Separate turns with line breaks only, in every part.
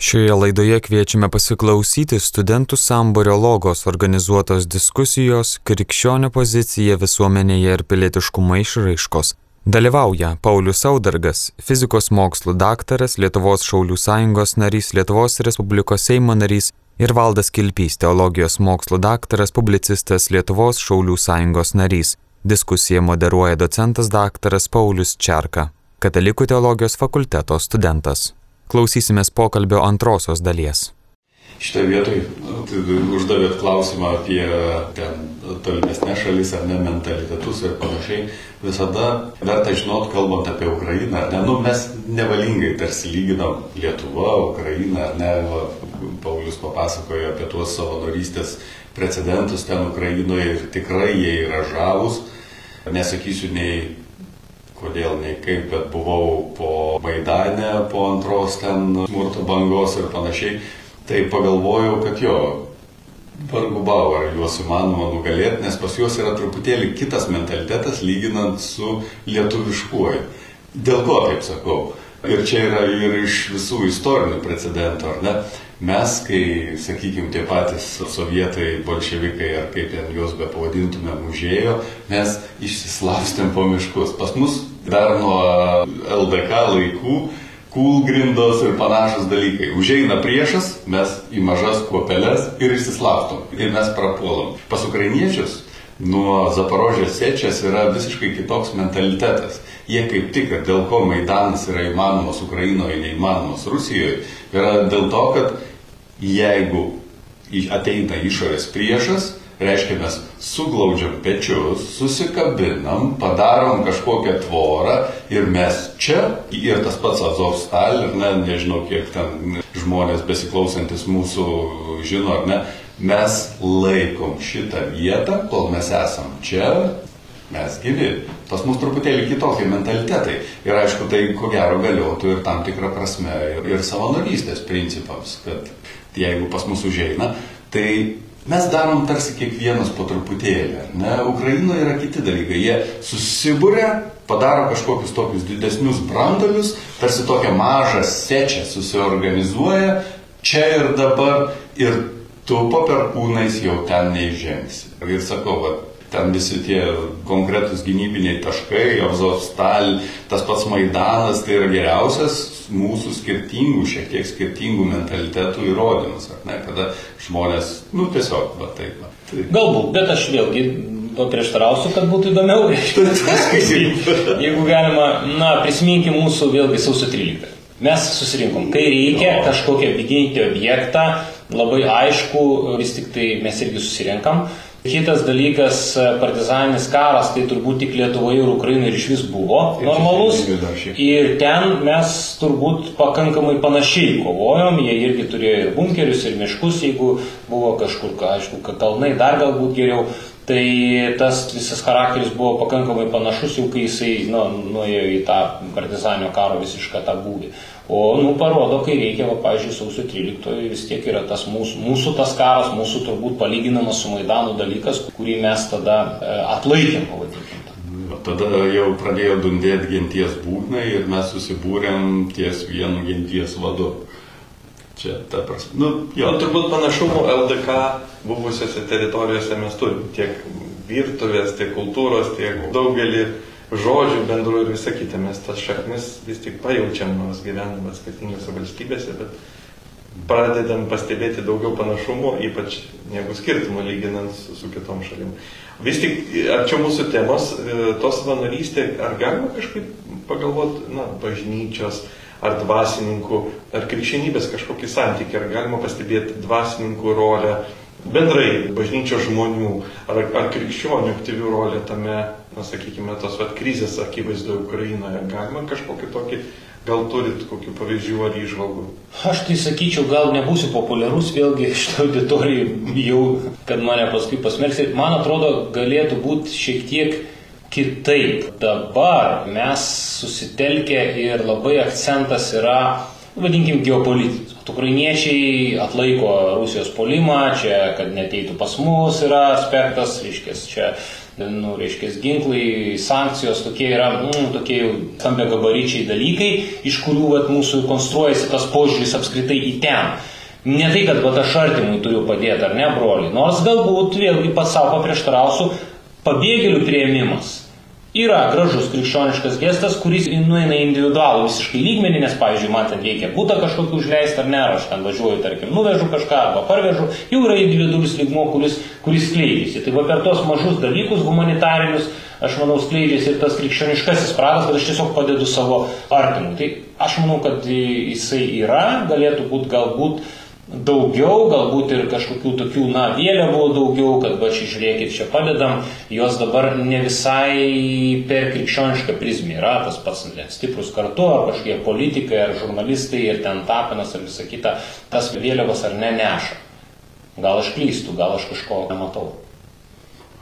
Šioje laidoje kviečiame pasiklausyti studentų samburio logos organizuotos diskusijos Krikščionio pozicija visuomenėje ir pilietiškumo išraiškos. Dalyvauja Paulius Saudargas, fizikos mokslų daktaras, Lietuvos Šaulių sąjungos narys, Lietuvos Respublikos Seimo narys ir Valdas Kilpys, teologijos mokslų daktaras, publicistas, Lietuvos Šaulių sąjungos narys. Diskusiją moderuoja docentas daktaras Paulius Čerka, Katalikų teologijos fakulteto studentas. Klausysimės pokalbio antrosios dalies.
Šitą vietoj uždavėt klausimą apie ten tolimesnės šalis ar ne mentalitetus ir panašiai. Visada verta žinot, kalbant apie Ukrainą, ne, nu mes nevalingai tarsi lyginam Lietuvą, Ukrainą, ar ne, va, Paulius papasakojo apie tuos savanorystės precedentus ten Ukrainoje ir tikrai jie yra žavus. Nesakysiu nei kodėl nei kaip, bet buvau po Maidane, po antros ten smurto bangos ir panašiai, tai pagalvojau, kad jo, vargu bau, ar juos įmanoma nugalėti, nes pas juos yra truputėlį kitas mentalitetas lyginant su lietuviškuoju. Dėl ko taip sakau? Ir čia yra ir iš visų istorinių precedentų, ar ne? Mes, kai, sakykime, tie patys sovietai, bolševikai, ar kaip ten juos be pavadintume, mužėjo, mes išsislapstėm po miškus. Pas mus dar nuo LDK laikų kūlgrindos ir panašus dalykai. Užeina priešas, mes į mažas kuopeles ir išsislapstom. Ir mes prapuolam. Pas ukrainiečius nuo Zaporožės sėčias yra visiškai kitoks mentalitetas. Jie kaip tik, dėl ko Maidanas yra įmanomas Ukrainoje, neįmanomas Rusijoje, yra dėl to, kad jeigu ateina išorės priešas, reiškia mes suglaudžiam pečius, susikabinam, padarom kažkokią tvorą ir mes čia, ir tas pats Azovstal, ir ne, nežinau kiek ten žmonės besiklausantis mūsų žino ar ne, mes laikom šitą vietą, kol mes esam čia, mes gyvi. Pas mus truputėlį kitokie mentalitetai. Ir aišku, tai ko gero galiotų ir tam tikrą prasme ir, ir savanorystės principams, kad jeigu pas mus užeina, tai mes darom tarsi kiekvienas po truputėlį. Ne? Ukrainoje yra kiti dalykai. Jie susibūrė, padaro kažkokius tokius didesnius brandolius, tarsi tokią mažą sečią susiorganizuoja čia ir dabar ir tu po perkūnais jau ten neižengsi. Ir sakau, va, ten visi tie konkretūs gynybiniai taškai, Azovstal, tas pats Maidanas, tai yra geriausias mūsų skirtingų, šiek tiek skirtingų mentalitetų įrodymas, ar ne, kada žmonės, nu tiesiog, va taip. Va.
Tai... Galbūt, bet aš vėlgi paprieštarausiu, kad būtų įdomiau. Jeigu galima, na, prisiminkim mūsų vėlgi sausio 13. Mes susirinkom, kai reikia kažkokią vidinį objektą, labai aišku, vis tik tai mes irgi susirinkam. Kitas dalykas, e, partizaninis karas, tai turbūt tik Lietuvoje ir Ukrainoje ir iš vis buvo normalus. Ir ten mes turbūt pakankamai panašiai kovojom, jie irgi turėjo ir bunkerius, ir miškus, jeigu buvo kažkur, aišku, kalnai dar galbūt geriau. Tai tas visas charakteris buvo pakankamai panašus, jau kai jisai nu, nuėjo į tą partizaninio karo visišką tą būdį. O, nu, parodo, kai reikia, va, pavyzdžiui, sausio 13 vis tiek yra tas mūsų, mūsų tas karas, mūsų turbūt palyginamas su Maidanu dalykas, kurį mes tada e, atlaikėm, pavadinkime.
Tada jau pradėjo dundėti genties būgnai ir mes susibūrėm ties vienu genties vadu. Čia ta prasme. Nu,
jo. Nu, turbūt panašumų LDK buvusiose teritorijose mes turim tiek virtuvės, tiek kultūros, tiek daugelį žodžių bendrų ir visą kitą. Mes tas šaknis vis tik pajaučiam, nors gyvename skirtingose valstybėse, bet pradedam pastebėti daugiau panašumų, ypač negu skirtumų lyginant su, su kitom šalim. Vis tik, arčiau mūsų temos, e, tos savanorystė, ar galima kažkaip pagalvoti, na, bažnyčios, ar dvasininkų, ar krikščionybės kažkokį santykį, ar galima pastebėti dvasininkų rolę, bendrai bažnyčios žmonių, ar, ar krikščionių aktyvių rolę tame na, sakykime, tos vat, krizės akivaizdoje Ukrainoje. Galima kažkokį tokį, gal turit kokių pavyzdžių ar išvalgų?
Aš tai sakyčiau, gal nebūsiu populiarus, vėlgi šitą auditoriją jau, kad mane paskui pasmerksi. Man atrodo, galėtų būti šiek tiek kitaip. Dabar mes susitelkę ir labai akcentas yra vadinkim, geopolitinis. Ukrainiečiai atlaiko Rusijos polimą, čia, kad neteitų pas mus yra aspektas, reiškia, čia nu, reiškia, ginklai, sankcijos, tokie yra, mm, tokie jau stambia gabaričiai dalykai, iš kurių vat, mūsų konstruojasi tas požiūris apskritai į ten. Ne tai, kad vat, aš artimui turiu padėti, ar ne, broli. Nors galbūt vėlgi pats savo paprieštarausiu, pabėgėlių prieimimas yra gražus krikščioniškas gestas, kuris nueina individualų visiškai lygmenį, nes, pavyzdžiui, man ten reikia būtą kažkokį užleisti ar ne, ar aš ten važiuoju, tarkim, nuvežu kažką arba parvežu, jau yra individualus lygmo, kuris, kuris skleidžiasi. Tai va per tos mažus dalykus humanitarinius, aš manau, skleidžiasi ir tas krikščioniškasis pradas, kad aš tiesiog padedu savo artimui. Tai aš manau, kad jisai yra, galėtų būti galbūt daugiau, galbūt ir kažkokių tokių, na, vėliavų daugiau, kad va čia žiūrėkit, čia padedam, jos dabar ne visai per krikščionišką prizmę yra tas pats stiprus kartu, ar kažkokie politikai, ar žurnalistai, ir ten tapinas, ar visa kita, tas vėliavas ar ne neša. Gal aš klystu, gal aš kažko nematau.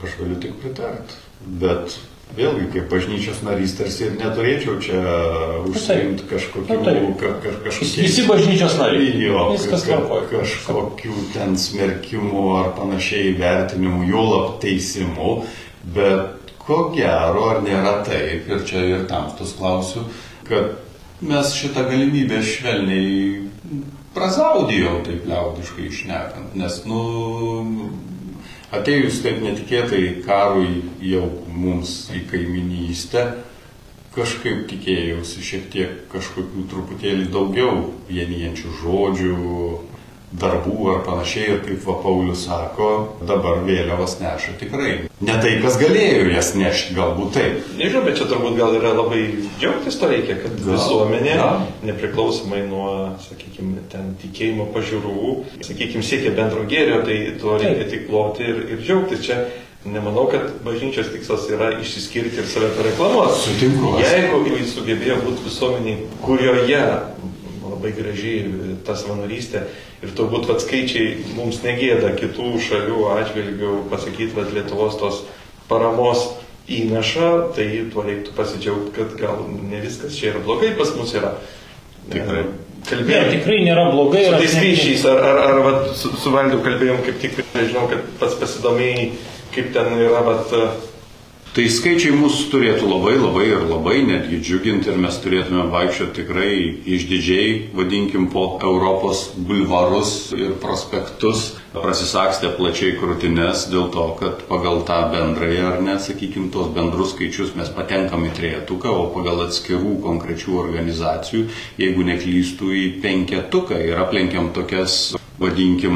Aš galiu tik pritarti, bet Vėlgi, kaip bažnyčios narys, tarsi ir neturėčiau čia užsiimti kažkokių...
Nu, ka, ka, kažkokių Visi bažnyčios nariai.
Jo, Viskas ka, ka, kažkokių ten smerkimų ar panašiai vertinimų, jo lab teisimų, bet ko gero, ar nėra taip, ir čia ir tamstus klausiu, kad mes šitą galimybę švelniai prazaudijom, taip liaudiškai išnekant, nes, nu, Atėjus taip netikėtai karui jau mums į kaiminystę, kažkaip tikėjausi šiek tiek kažkokių truputėlį daugiau vienijančių žodžių, darbų ar panašiai ir kaip va Paulius sako, dabar vėliavas neša tikrai. Ne tai, kas galėjo jas nešti, galbūt taip.
Nežinau, bet čia turbūt gal yra labai džiaugtis to reikia, kad gal, visuomenė, gal. nepriklausomai nuo, sakykime, ten tikėjimo pažiūrų, sakykime, siekia bendro gėrio, tai to reikia tik ploti ir, ir džiaugtis. Čia Nemanau, kad bažnyčios tikslas yra išsiskirti ir save pareklamuoti.
Sutinku.
Jeigu jis sugebėjo būti visuomeniai, kurioje labai gražiai ta savanorystė. Ir turbūt, kad skaičiai mums negėda kitų šalių atžvilgių pasakyti, kad Lietuvos tos paramos įnaša, tai tuo reiktų pasidžiaugti, kad gal ne viskas čia yra blogai, pas mus yra.
Tikrai. Kalbėjom. Ne, tikrai nėra blogai.
Su tais skaičiais, ar, ar, ar, ar su, su valdu kalbėjom kaip tik, nežinau, kad pats pasidomėjai, kaip ten yra, bet
Tai skaičiai mūsų turėtų labai labai ir labai netgi džiuginti ir mes turėtume vaikščioti tikrai išdidžiai, vadinkim, po Europos bulvarus ir prospektus, prasisakstę plačiai krūtinės dėl to, kad pagal tą bendrąją ar net, sakykim, tos bendrus skaičius mes patenkam į trejetuką, o pagal atskirų konkrečių organizacijų, jeigu neklystų į penketuką ir aplenkiam tokias vadinkim,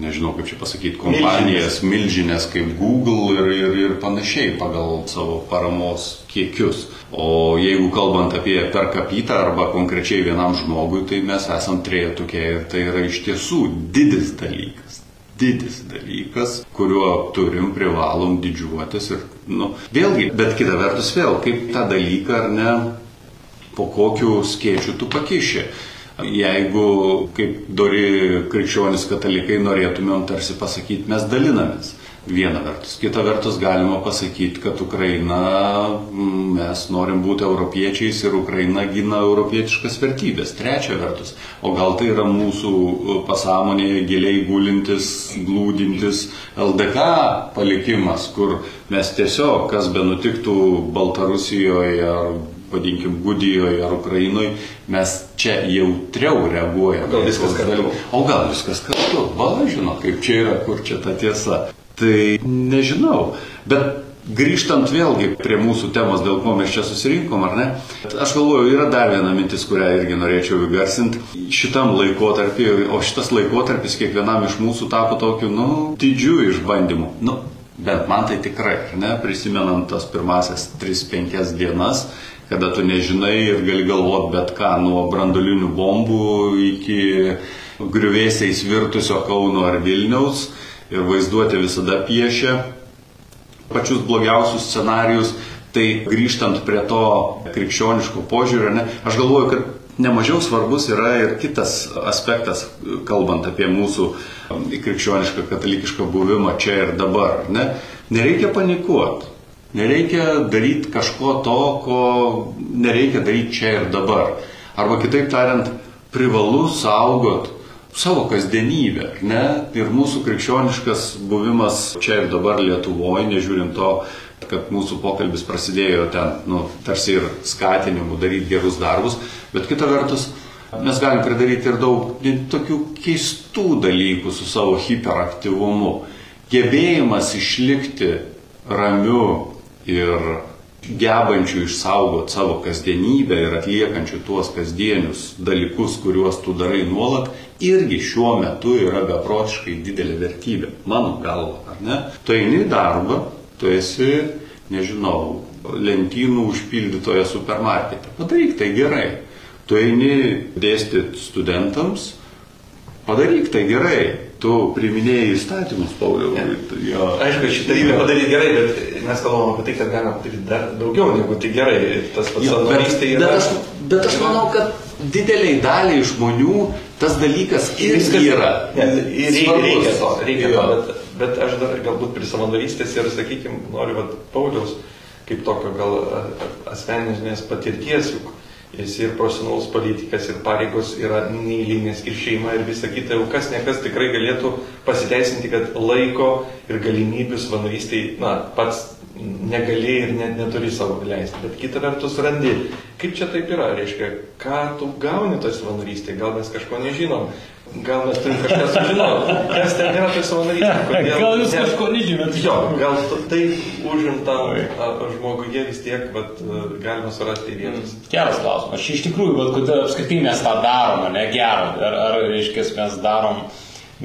nežinau kaip čia pasakyti, kompanijas milžinės kaip Google ir, ir, ir panašiai pagal savo paramos kiekius. O jeigu kalbant apie per kapitą arba konkrečiai vienam žmogui, tai mes esam trejetukė ir tai yra iš tiesų didis dalykas. Didis dalykas, kuriuo turim, privalom didžiuotis ir, nu, vėlgi, bet kita vertus vėl, kaip tą dalyką ar ne, po kokiu skėčiu tu pakiši jeigu kaip dori krikščionis katalikai norėtumėm tarsi pasakyti, mes dalinamės. Viena vertus. Kita vertus galima pasakyti, kad Ukraina, mes norim būti europiečiais ir Ukraina gina europietiškas vertybės. Trečia vertus. O gal tai yra mūsų e, pasąmonėje giliai gulintis, glūdintis LDK palikimas, kur mes tiesiog, kas be nutiktų Baltarusijoje ar vadinkim, Gudijoje ar Ukrainoje, mes čia jautriau reaguojame.
Gal viskas kartu.
O gal viskas kartu. Bala žino, kaip čia yra, kur čia ta tiesa. Tai nežinau. Bet grįžtant vėlgi prie mūsų temos, dėl ko mes čia susirinkom, ar ne? Aš galvoju, yra dar viena mintis, kurią irgi norėčiau įgarsinti. Šitam laikotarpiu, o šitas laikotarpis kiekvienam iš mūsų tapo tokiu, nu, didžiu išbandymu. Nu, bent man tai tikrai, ne? Prisimenant tas pirmasias 3-5 dienas, kada tu nežinai ir gali galvoti bet ką, nuo brandolinių bombų iki griuvėsiais virtusio Kauno ar Vilniaus ir vaizduoti visada piešia pačius blogiausius scenarius, tai grįžtant prie to krikščioniško požiūrio, ne, aš galvoju, kad nemažiau svarbus yra ir kitas aspektas, kalbant apie mūsų krikščionišką katalikišką buvimą čia ir dabar. Ne? Nereikia panikuoti. Nereikia daryti kažko to, ko nereikia daryti čia ir dabar. Arba kitaip tariant, privalu saugot savo kasdienybę, ne? Ir mūsų krikščioniškas buvimas čia ir dabar Lietuvoje, nežiūrint to, kad mūsų pokalbis prasidėjo ten, nu, tarsi ir skatinimu daryti gerus darbus, bet kita vertus, mes galim pridaryti ir daug tokių keistų dalykų su savo hiperaktyvumu. Gebėjimas išlikti ramiu ir gebančių išsaugoti savo kasdienybę ir atliekančių tuos kasdienius dalykus, kuriuos tu darai nuolat, irgi šiuo metu yra beprotiškai didelė vertybė, mano galva, ar ne? Tu eini į darbą, tu esi, nežinau, lentynų užpildytoje supermarkete. Padaryk tai gerai. Tu eini dėstyti studentams, padaryk tai gerai. Tu priminėjai įstatymus, Pauliau.
Ja. Aišku, šitą reikia padaryti gerai, bet mes kalbam apie tai, kad galima padaryti dar daugiau negu tai gerai. Tas pats savanorystė
yra. Bet aš, bet aš manau, kad dideliai daliai žmonių tas dalykas irgi yra.
Ne, reikia, reikia to, reikia to, bet Bet aš dar galbūt prie savanorystės ir, sakykime, noriu, kad Pauliaus kaip tokio gal asmeninės patirties, juk jis ir profesionalus politikas, ir pareigos yra neįlinės, ir šeima, ir visa kita, jau kas nekas tikrai galėtų pasiteisinti, kad laiko ir galimybių savanorystėj, na, pats negali ir net neturi savo leisti. Bet kita vertus randi, kaip čia taip yra, reiškia, ką tu gauni toj savanorystėje, gal mes kažko nežinom, Gal mes turim kažką sužinoti, kas ten yra tai savanorystė.
Gal jūs kažko nežinot?
Jo, gal tai užimtam žmoguje vis tiek vat, galima surasti vietos.
Mm, geras klausimas. Iš tikrųjų, bet kodėl apskritai mes tą darome, ne gero? Ar, ar reiškia, mes darom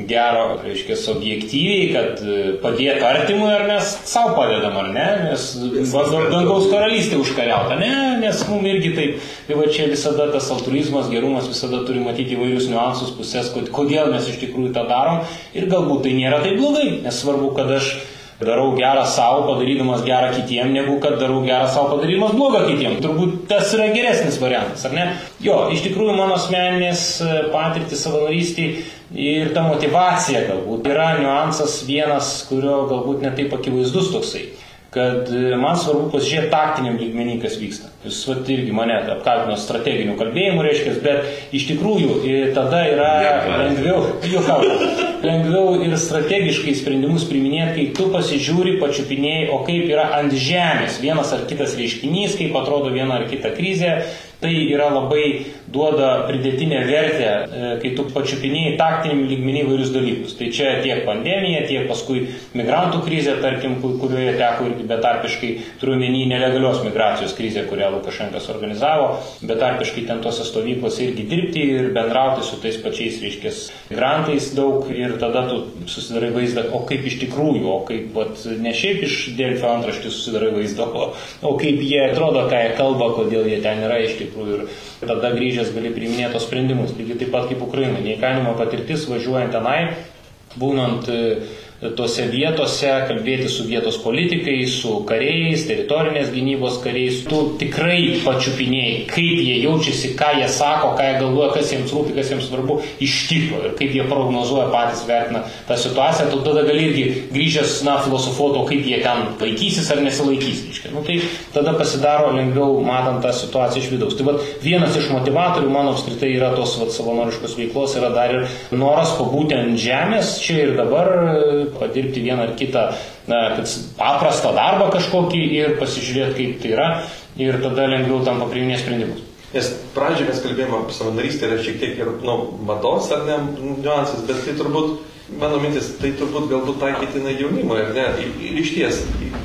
gero, reiškia, objektyviai, kad e, padėtų artimui, ar mes savo padedam, ar ne, nes dangaus karalystė užkariauta, ne, nes mums irgi taip, tai va čia visada tas altruizmas, gerumas visada turi matyti įvairius niuansus, pusės, kodėl mes iš tikrųjų tą darom. Ir galbūt tai nėra taip blogai, nes svarbu, kad aš darau gerą savo, padarydamas gerą kitiem, negu kad darau gerą savo, padarydamas blogą kitiem. Turbūt tas yra geresnis variantas, ar ne? Jo, iš tikrųjų mano asmeninės e, patirtis savanorystėje ir ta motivacija galbūt yra niuansas vienas, kurio galbūt netaip akivaizdus toksai kad e, man svarbu pasižiūrėti taktiniam lygmenį, kas vyksta. Jūs vat, irgi mane apkaltino strateginiu kalbėjimu, reiškia, bet iš tikrųjų e, tada yra lengviau, juokau, lengviau ir strategiškai sprendimus priminėti, kai tu pasižiūri, pačiupinėjai, o kaip yra ant žemės vienas ar kitas reiškinys, kaip atrodo viena ar kita krizė, Tai yra labai duoda pridėtinę vertę, e, kai tu pačiupinėjai taktiniam lygmenį įvairius dalykus. Tai čia tiek pandemija, tiek paskui migrantų krizė, tarkim, kurioje teko irgi betarpiškai, turiu menį nelegalios migracijos krizė, kurią Lukašenkas organizavo, betarpiškai ten tose stovyklose irgi dirbti ir bendrauti su tais pačiais, reiškia, migrantais daug ir tada tu susidarai vaizdą, o kaip iš tikrųjų, o kaip, vat, ne šiaip iš Delfio antraštį susidarai vaizdą, o, o kaip jie atrodo, ką jie kalba, kodėl jie ten yra iš tikrųjų tikrųjų ir tada grįžęs gali priiminėti tos sprendimus. Lygiai taip pat kaip Ukraina. Neįkainoma patirtis važiuojant tenai, būnant tose vietose, kalbėti su vietos politikais, su kariais, teritorinės gynybos kariais. Tu tikrai pačiupinėjai, kaip jie jaučiasi, ką jie sako, ką jie galvoja, kas jiems rūpi, kas jiems svarbu iš tikro ir kaip jie prognozuoja patys vertina tą situaciją. Tu tada gali irgi grįžęs, na, filosofuoto, kaip jie ten laikysis ar nesilaikys. Reiškia. Nu, tai tada pasidaro lengviau matant tą situaciją iš vidaus. Tai vat, vienas iš motivatorių mano apskritai yra tos vat, savanoriškos veiklos, yra dar ir noras pabūti ant žemės čia ir dabar padirbti vieną ar kitą na, paprastą darbą kažkokį ir pasižiūrėti, kaip tai yra ir tada lengviau tampa priiminės sprendimus.
Nes pradžioje mes kalbėjome apie savanorystę ir šiek tiek ir nu, mados ar ne niuansas, bet tai turbūt, mano mintis, tai turbūt galbūt taikytina jaunimui, ar ne? Ir iš ties,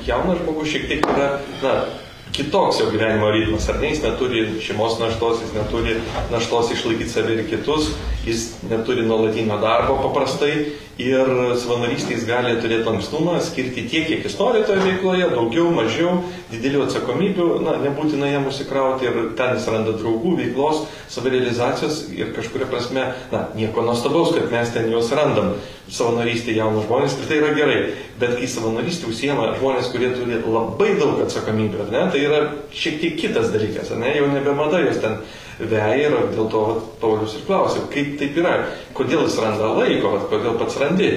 jaunas žmogus šiek tiek yra, na, kitoks jo gyvenimo ritmas, ar ne, jis neturi šeimos naštos, jis neturi naštos išlaikyti save ir kitus, jis neturi nuolatinio darbo paprastai ir savanorystės gali turėti lankstumą, skirti tiek, kiek jis nori toje veikloje, daugiau, mažiau, didelių atsakomybių, na, nebūtina jam užsikrauti ir ten jis randa draugų, veiklos, savirealizacijos ir kažkuria prasme, na, nieko nuostabaus, kad mes ten juos randam. Savanorystė jaunų žmonės ir tai yra gerai. Bet kai savanorystė užsiema žmonės, kurie turi labai daug atsakomybių, ne, tai yra šiek tiek kitas dalykas, ne, jau nebemada jos ten veja ir dėl to Paulius ir klausė, kaip taip yra, kodėl jis randa laiko, kodėl pats randi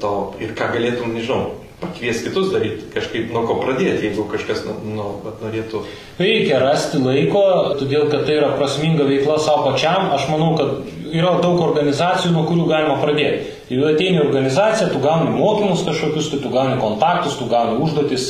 to ir ką galėtum, nežinau, pakvies kitus daryti, kažkaip nuo ko pradėti, jeigu kažkas nu, nu, norėtų.
Reikia rasti laiko, todėl kad tai yra prasminga veikla savo pačiam. Aš manau, kad yra daug organizacijų, nuo kurių galima pradėti. Jeigu ateini į organizaciją, tu gauni mokymus kažkokius, tai tu gauni kontaktus, tu gauni užduotis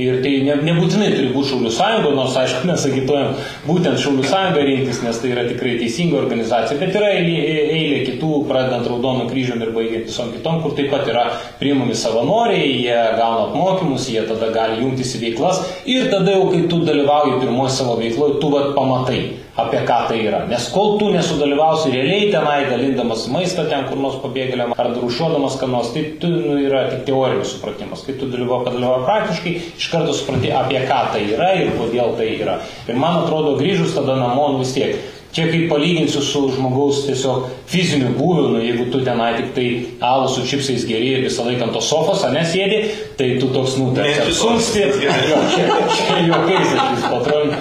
ir tai ne, nebūtinai turi būti Šaulių sąjunga, nors aišku mes agituojam būtent Šaulių sąjungą rinktis, nes tai yra tikrai teisinga organizacija, bet yra eilė, eilė kitų, pradedant Raudono kryžium ir baigiant visom kitom, kur taip pat yra priimami savanoriai, jie gauna apmokymus, jie tada gali jungtis į veiklas ir tada jau, kai tu dalyvauji pirmoji savo veikloje, tu vat pamatai apie ką tai yra. Nes kol tu nesudalyvausi realiai tenai, dalindamas maistą ten kur nors pabėgėliam ar rušiuodamas ką nors, tai tu nu, yra tik teorinis supratimas. Kai tu dalyvauji, padalyvauji praktiškai, iš karto supranti, apie ką tai yra ir kodėl tai yra. Ir man atrodo, grįžus tada namo nu, vis tiek. Čia kaip palyginsiu su žmogaus tiesiog fiziniu būviu, nu, jeigu tu tenai tik tai alų su čipsais geri ir visą laiką ant tos sofos, ar nesėdi, tai tu toks, nu, tarsi apsunksti. Jo, čia, čia juokais, aš vis patron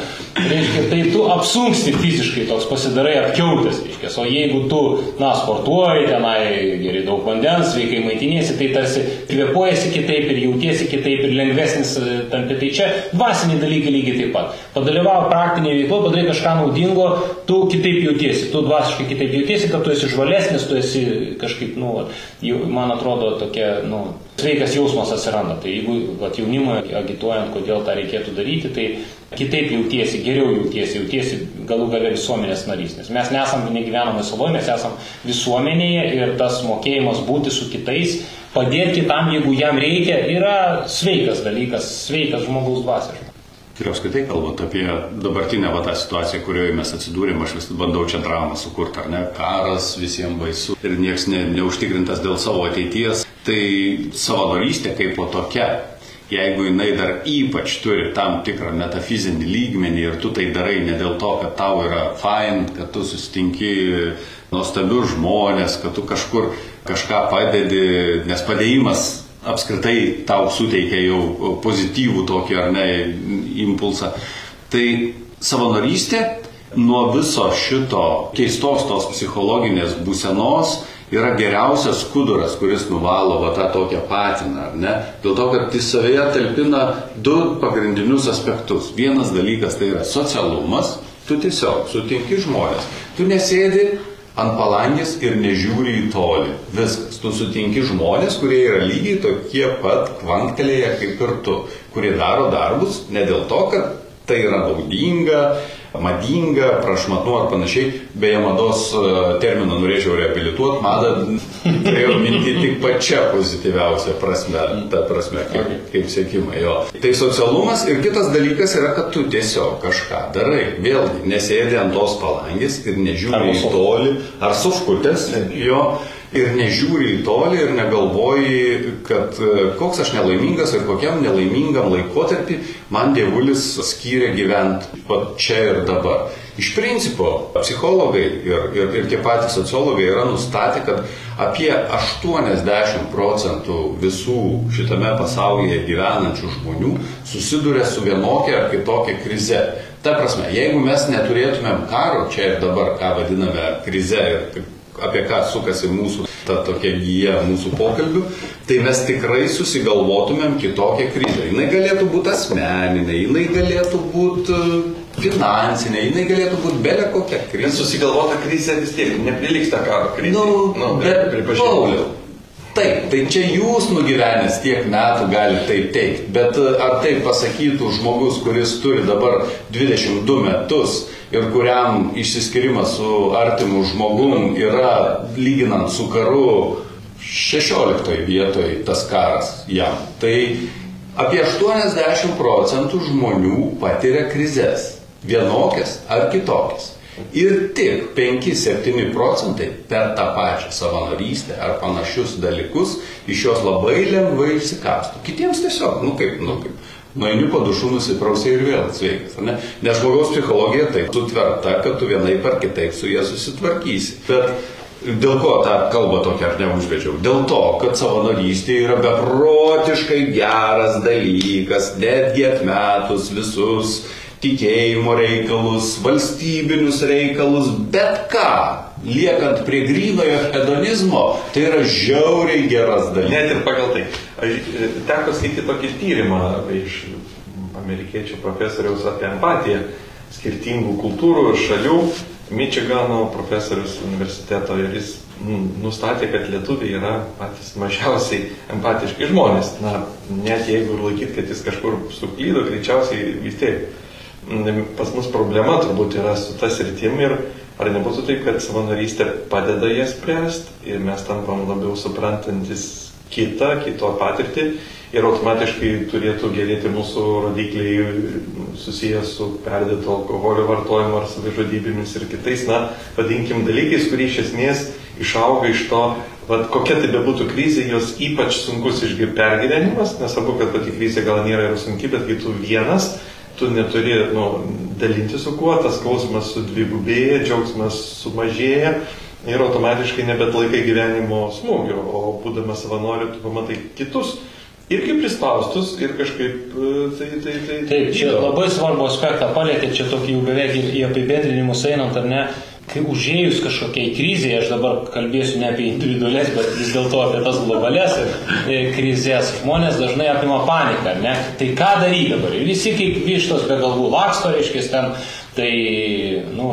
reiškia, tai tu apsunksti fiziškai, toks pasidarai apkiautęs, reiškia. O jeigu tu, na, sportuoji, tenai geri daug vandens, sveikai maitinėsi, tai tarsi kvepuojasi kitaip ir jautiesi kitaip ir lengvesnis e, tampi. Tai čia dvasiniai dalykai lygiai taip pat. Padalyvavo praktinėje veikloje, padarai kažką naudingo, tu kitaip jautiesi, tu dvasiškai kitaip jautiesi, kad tu esi žvalesnis, tu esi kažkaip, nu, man atrodo, tokia, nu, sveikas jausmas atsiranda. Tai jeigu vat, jaunimui agituojant, kodėl tą reikėtų daryti, tai kitaip jautiesi, geriau jautiesi, jautiesi galų gale visuomenės narys. Nes mes nesam negyvenamai saloje, mes esam visuomenėje ir tas mokėjimas būti su kitais, padėti kitam, jeigu jam reikia, yra sveikas dalykas, sveikas žmogaus dvasias.
Ir apskritai kalbant apie dabartinę va, tą situaciją, kurioje mes atsidūrėme, aš vis bandau čia dramą sukurti, ar ne? Karas visiems baisu ir niekas ne, neužtikrintas dėl savo ateities. Tai savanorystė kaip po tokia jeigu jinai dar ypač turi tam tikrą metafizinį lygmenį ir tu tai darai ne dėl to, kad tau yra fain, kad tu susitinki nuostabius žmonės, kad tu kažkur kažką padedi, nes padėjimas apskritai tau suteikia jau pozityvų tokį ar ne impulsą. Tai savanorystė nuo viso šito keistos tos psichologinės būsenos yra geriausias skuduras, kuris nuvalo va tą tokią patiną, ar ne? Dėl to, kad jis savėje talpina du pagrindinius aspektus. Vienas dalykas tai yra socialumas, tu tiesiog sutinki žmonės, tu nesėdi ant palangės ir nežiūri į tolį. Viskas. Tu sutinki žmonės, kurie yra lygiai tokie pat kvanktelėje kaip ir tu, kurie daro darbus ne dėl to, kad tai yra naudinga, madinga, prašmatnu ar panašiai. Beje, mados e, terminą norėčiau reabilituoti, madą turėjau minti tik pačia pozityviausia prasme, ta prasme, kaip, kaip sėkimai jo. Tai socialumas ir kitas dalykas yra, kad tu tiesiog kažką darai. Vėlgi, nesėdi ant tos palangės ir nežiūri į tolį, ar sufkutės jo ir nežiūri į tolį ir negalvoji, kad e, koks aš nelaimingas ir kokiam nelaimingam laikotarpį man dievulis skyrė gyventi čia ir dabar. Iš principo, psichologai ir, ir, ir tie patys sociologai yra nustatę, kad apie 80 procentų visų šitame pasaulyje gyvenančių žmonių susiduria su vienokia ar kitokia krize. Ta prasme, jeigu mes neturėtumėm karo čia ir dabar, ką vadiname krize ir apie ką sukasi mūsų ta tokia gyja mūsų pokalbių, tai mes tikrai susigalvotumėm kitokią krizę. Jis galėtų būti asmeninė, jinai galėtų būti e, finansinė, jinai galėtų būti belė kokia krizė.
Susigalvota krizė vis tiek neprilyksta karo krizė.
Nu, nu, bet pripažinau. Taip, tai čia jūs nugyvenęs tiek metų galite taip teikti, bet e, ar taip pasakytų žmogus, kuris turi dabar 22 metus ir kuriam išsiskirimas su artimu žmogum yra lyginant su karu 16 vietoj tas karas jam. Tai apie 80 procentų žmonių patiria krizės, vienokias ar kitokias. Ir tik 5-7 procentai per tą pačią savanorystę ar panašius dalykus iš jos labai lengvai išsikastų. Kitiems tiesiog, nu kaip, nu kaip, nueini po dušų, nusiprausi ir vėl sveikas. Ne? Nes žmogaus psichologija taip sutverta, kad tu vienai par kitaip su jie susitvarkysi. Bet Dėl ko tą kalbą tokią aš neužvedžiau? Dėl to, kad savanorystė yra beprotiškai geras dalykas, netgi atmetus visus tikėjimo reikalus, valstybinius reikalus, bet ką, liekant prie grynojo hedonizmo, tai yra žiauriai geras dalykas.
Net ir pagal tai. Aš e, teko skaityti tokį tyrimą iš amerikiečių profesoriaus apie empatiją skirtingų kultūrų ir šalių. Mičigano profesorius universiteto ir jis nustatė, kad lietuviai yra patys mažiausiai empatiški žmonės. Na, net jeigu ir laikyt, kad jis kažkur suklydo, greičiausiai vis tiek pas mus problema turbūt yra su tas rytim ir ar nebūtų taip, kad savanorystė padeda jas spręsti ir mes tampam labiau suprantantis kitą, kito patirtį ir automatiškai turėtų gerėti mūsų rodikliai susijęs su perdėto alkoholio vartojimu ar savižudybėmis ir kitais, na, vadinkim, dalykais, kurie iš esmės išauga iš to, vat, kokia tai bebūtų krizė, jos ypač sunkus išgyvenimas pergyvenimas, nesvarbu, kad pati krizė gal nėra ir sunki, bet kai tu vienas, tu neturi nu, dalinti su kuo, tas skausmas sudvigubėja, džiaugsmas sumažėja ir automatiškai nebet laikai gyvenimo smūgio, o būdamas savanoriu tu pamatai kitus irgi prispaustus ir kažkaip e, tai... tai, tai
Taip, čia įdomu. labai svarbu aspektą palėtė, čia tokį jau beveik į apibendrinimus einant, ar ne, kai užėjus kažkokiai krizėje, aš dabar kalbėsiu ne apie individualias, bet vis dėlto apie tas globales e, krizės, žmonės dažnai apima paniką, ne? Tai ką daryti dabar? Ir visi kaip vištos be galvų laksto, reiškia, ten, tai, nu,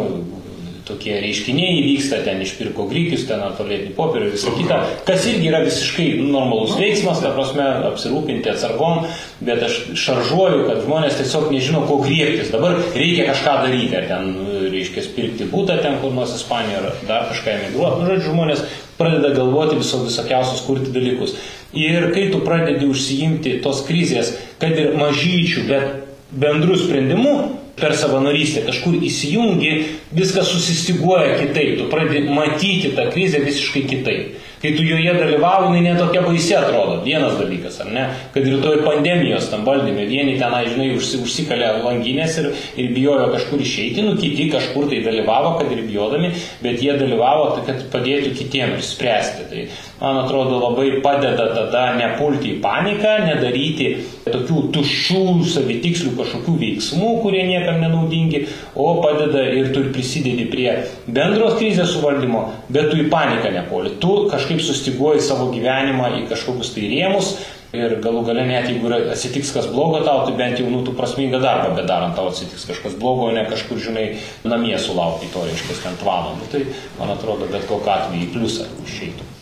tokie reiškiniai įvyksta, ten išpirko grykius, ten tualetinį popierių ir visą kitą, kas irgi yra visiškai normalus veiksmas, ta prasme, apsirūpinti atsargom, bet aš šaržuoju, kad žmonės tiesiog nežino, ko griebtis. Dabar reikia kažką daryti, ar ten, reiškia, pirkti būtą ten kur nors Ispanijoje, ar dar kažką emigruoti. Nu, žodžiu, žmonės pradeda galvoti viso, visokiausius kurti dalykus. Ir kai tu pradedi užsiimti tos krizės, kad ir mažyčių, bet bendrų sprendimų, per savanorystę kažkur įsijungi, viskas susistiguoja kitaip, tu pradedi matyti tą krizę visiškai kitaip. Kai tu joje dalyvauji, jinai netokia baisi atrodo. Vienas dalykas, ar ne? Kad rytoj pandemijos tam valdyme, vieni tenai, žinai, užsi, užsikalė langinės ir, ir bijojo kažkur išeiti, nu kiti kažkur tai dalyvavo, kad ir bijodami, bet jie dalyvavo, kad padėtų kitiems ir spręsti. Tai man atrodo, labai padeda tada nepulti į paniką, nedaryti tokių tuščių, savitikslių kažkokių veiksmų, kurie niekam nenaudingi, o padeda ir tu prisidedi prie bendros krizės suvaldymo, bet tu į paniką nepuli. Tu kažkaip sustiguoji savo gyvenimą į kažkokius tai rėmus. Ir galų gale net jeigu atsitiks kas blogo tau, tai bent jau, nu, tu prasmingą darbą bedarant tau atsitiks kažkas blogo, ne kažkur, žinai, namie sulaukti to, reiškia, ant tvano. Nu, tai, man atrodo, bet kokiu atveju į pliusą išeitų.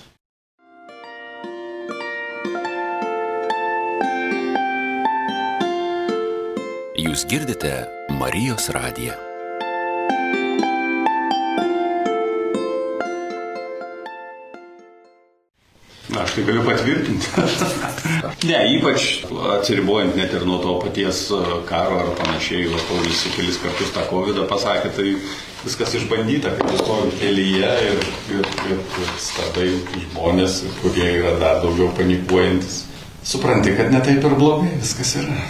Jūs girdite Marijos radiją.
Na, aš tai galiu patvirtinti. ne, ypač atsiribojant net ir nuo to paties e, karo ar panašiai, o Paulius kelis kartus tą COVID pasakė, tai viskas išbandyta, kai tu stovi kelyje ir, ir, ir, ir stabdai žmonės, kurie yra dar daugiau panikuojantis. Supranti, kad netaip ir blogai viskas yra.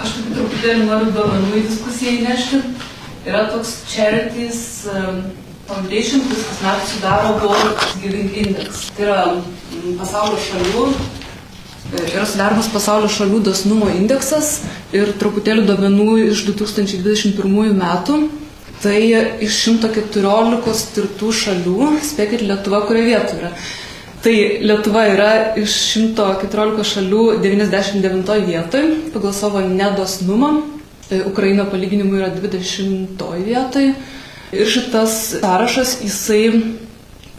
Aš truputėlį noriu duomenų į diskusiją įnešti. Yra toks Charities um, Foundation, kuris kasmet sudaro World Giving Index. Tai yra mm, pasaulio šalių, e, yra sudaromas pasaulio šalių dosnumo indeksas ir truputėlį duomenų iš 2021 metų. Tai iš 114 tirtų šalių, spėkit Lietuva, kurioje vietoje yra. Tai Lietuva yra iš 114 šalių 99 vietoj pagal savo nedosnumą. E, Ukraina palyginimu yra 20 vietoj. Ir šitas sąrašas, jisai,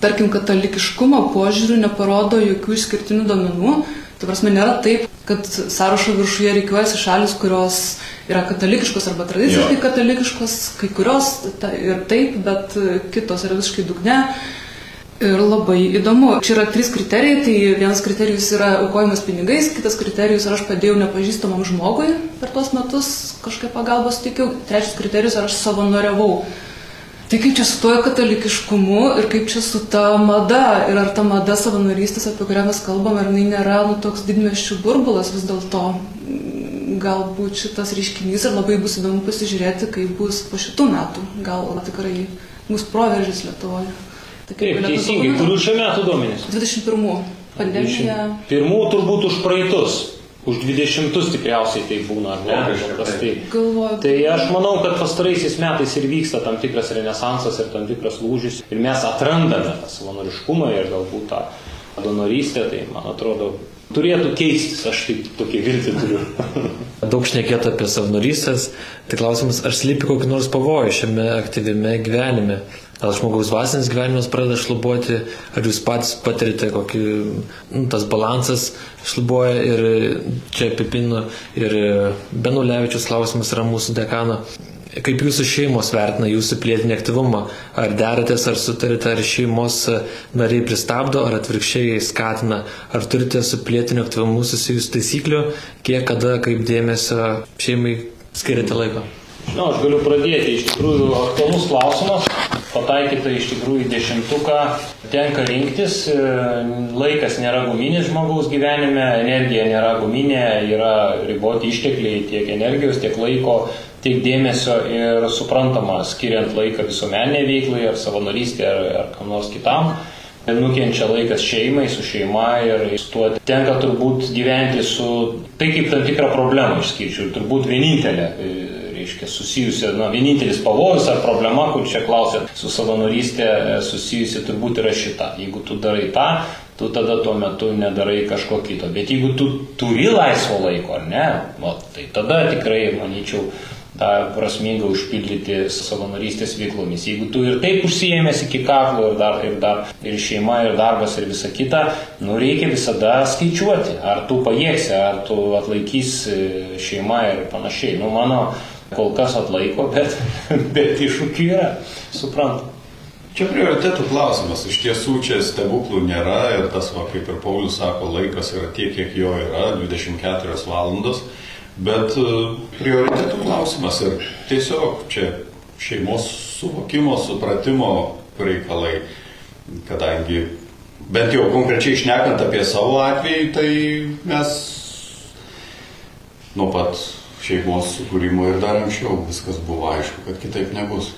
tarkim, katalikiškumo požiūrių neparodo jokių išskirtinių domenų. Tai prasme, nėra taip, kad sąrašo viršuje reikiuojasi šalis, kurios yra katalikiškos arba tradiciškai katalikiškos, kai kurios ta, ir taip, bet kitos yra visiškai dugne. Ir labai įdomu. Čia yra trys kriterijai. Tai vienas kriterijus yra aukojimas pinigais, kitas kriterijus yra aš padėjau nepažįstamam žmogui per tuos metus kažkaip pagalbos teikiau, trečias kriterijus yra aš savanoriavau. Tai kaip čia su tuo katalikiškumu ir kaip čia su ta mada ir ar ta mada savanorystės, apie kurią mes kalbame, ar jinai nėra nu, toks didmeščių burbulas vis dėlto. Galbūt šitas reiškinys ir labai bus įdomu pasižiūrėti, kaip bus po šitų metų. Gal tikrai bus proveržys Lietuvoje.
Tai Taip, teisingai. Kurių šių metų duomenys?
21. Pandemija.
Pirmų turbūt už praeitus. Už 20 tikriausiai tai būna, ar ne? Paprastai.
Galvoju.
Tai aš manau, kad pastaraisiais metais ir vyksta tam tikras renesansas ir tam tikras lūžis ir mes atrandame tą savanoriškumą ir galbūt tą donorystę, tai man atrodo, turėtų keistis, aš taip tokį viltį turiu.
Daug šnekėta apie savanorystės, tai klausimas, ar slypi kokį nors pavojų šiame aktyviame gyvenime. Gal žmogaus dvasinis gyvenimas pradeda šlubuoti, ar jūs patys patirite kokį, nu, tas balansas šlubuoja ir čia Pipino ir Benulevičius klausimas yra mūsų dekano. Kaip jūsų šeimos vertina jūsų pilietinį aktyvumą? Ar deratės, ar sutarite, ar šeimos nariai pristabdo, ar atvirkščiai skatina? Ar turite su pilietiniu aktyvumu susijusių taisyklių, kiek kada, kaip dėmesio šeimai skiriate laiko?
Na, aš galiu pradėti. Iš tikrųjų, aktualus klausimas. Pataikyta iš tikrųjų dešimtuką. Tenka rinktis. e, Laikas nėra guminis žmogaus gyvenime, energija nėra guminė, yra riboti ištekliai tiek energijos, tiek laiko, tiek dėmesio ir suprantama, skiriant laiką visuomenė veiklai ar savanorystė ar, ar kam nors kitam. Nukenčia laikas šeimai, su šeima ir su tuo tenka turbūt gyventi su tai kaip tam tikrą problemą išskirčiau. Ir turbūt vienintelė e, reiškia, susijusi, na, vienintelis pavojus ar problema, kur čia klausėt, su savanorystė e, susijusi turbūt yra šita. Jeigu tu darai tą, tu tada tuo metu nedarai kažko kito. Bet jeigu tu turi laisvo laiko, ne, va, tai tada tikrai, manyčiau, tą prasmingą užpildyti savanorystės veiklomis. Jeigu tu ir taip užsijėmės iki kaklo ir dar, ir dar, ir šeima, ir darbas, ir visa kita, nu reikia visada skaičiuoti, ar tu pajėgsi, ar tu atlaikys e, šeima ir panašiai. Nu, mano kol kas atlaiko, bet, bet iššūkių yra, suprantu.
Čia prioritėtų klausimas. Iš tiesų čia stebuklų nėra ir tas, va, kaip ir Paulius sako, laikas yra tiek, kiek jo yra, 24 valandos. Bet e, prioritėtų klausimas ir tiesiog čia šeimos suvokimo, supratimo reikalai, kadangi bent jau konkrečiai išnekant apie savo atvejį, tai mes nuo pat šeimos sukūrimo ir dar anksčiau viskas buvo aišku, kad kitaip nebus.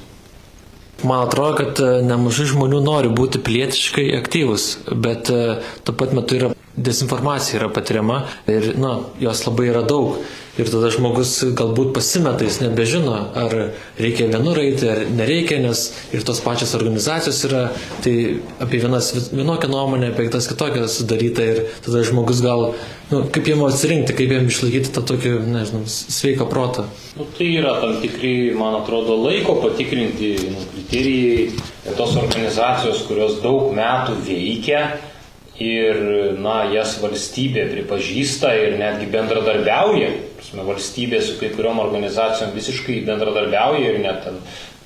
Man atrodo, kad e, nemažai žmonių nori būti pilietiškai aktyvus, bet e, tuo pat metu yra dezinformacija yra patiriama ir, na, jos labai yra daug. Ir tada žmogus galbūt pasimeta, jis nebežino, ar reikia vienur eiti, ar nereikia, nes ir tos pačios organizacijos yra, tai apie vienas vienokią nuomonę, apie kitas kitokią sudaryta ir tada žmogus gal, nu, kaip jam atsirinkti, kaip jam išlaikyti tą tokį, nežinau, sveiką protą.
Nu, tai yra tam tikri, man atrodo, laiko patikrinti nu, kriterijai. Tos organizacijos, kurios daug metų veikia ir, na, jas valstybė pripažįsta ir netgi bendradarbiauja. Prasme, valstybė su kai kuriuom organizacijom visiškai bendradarbiauja ir net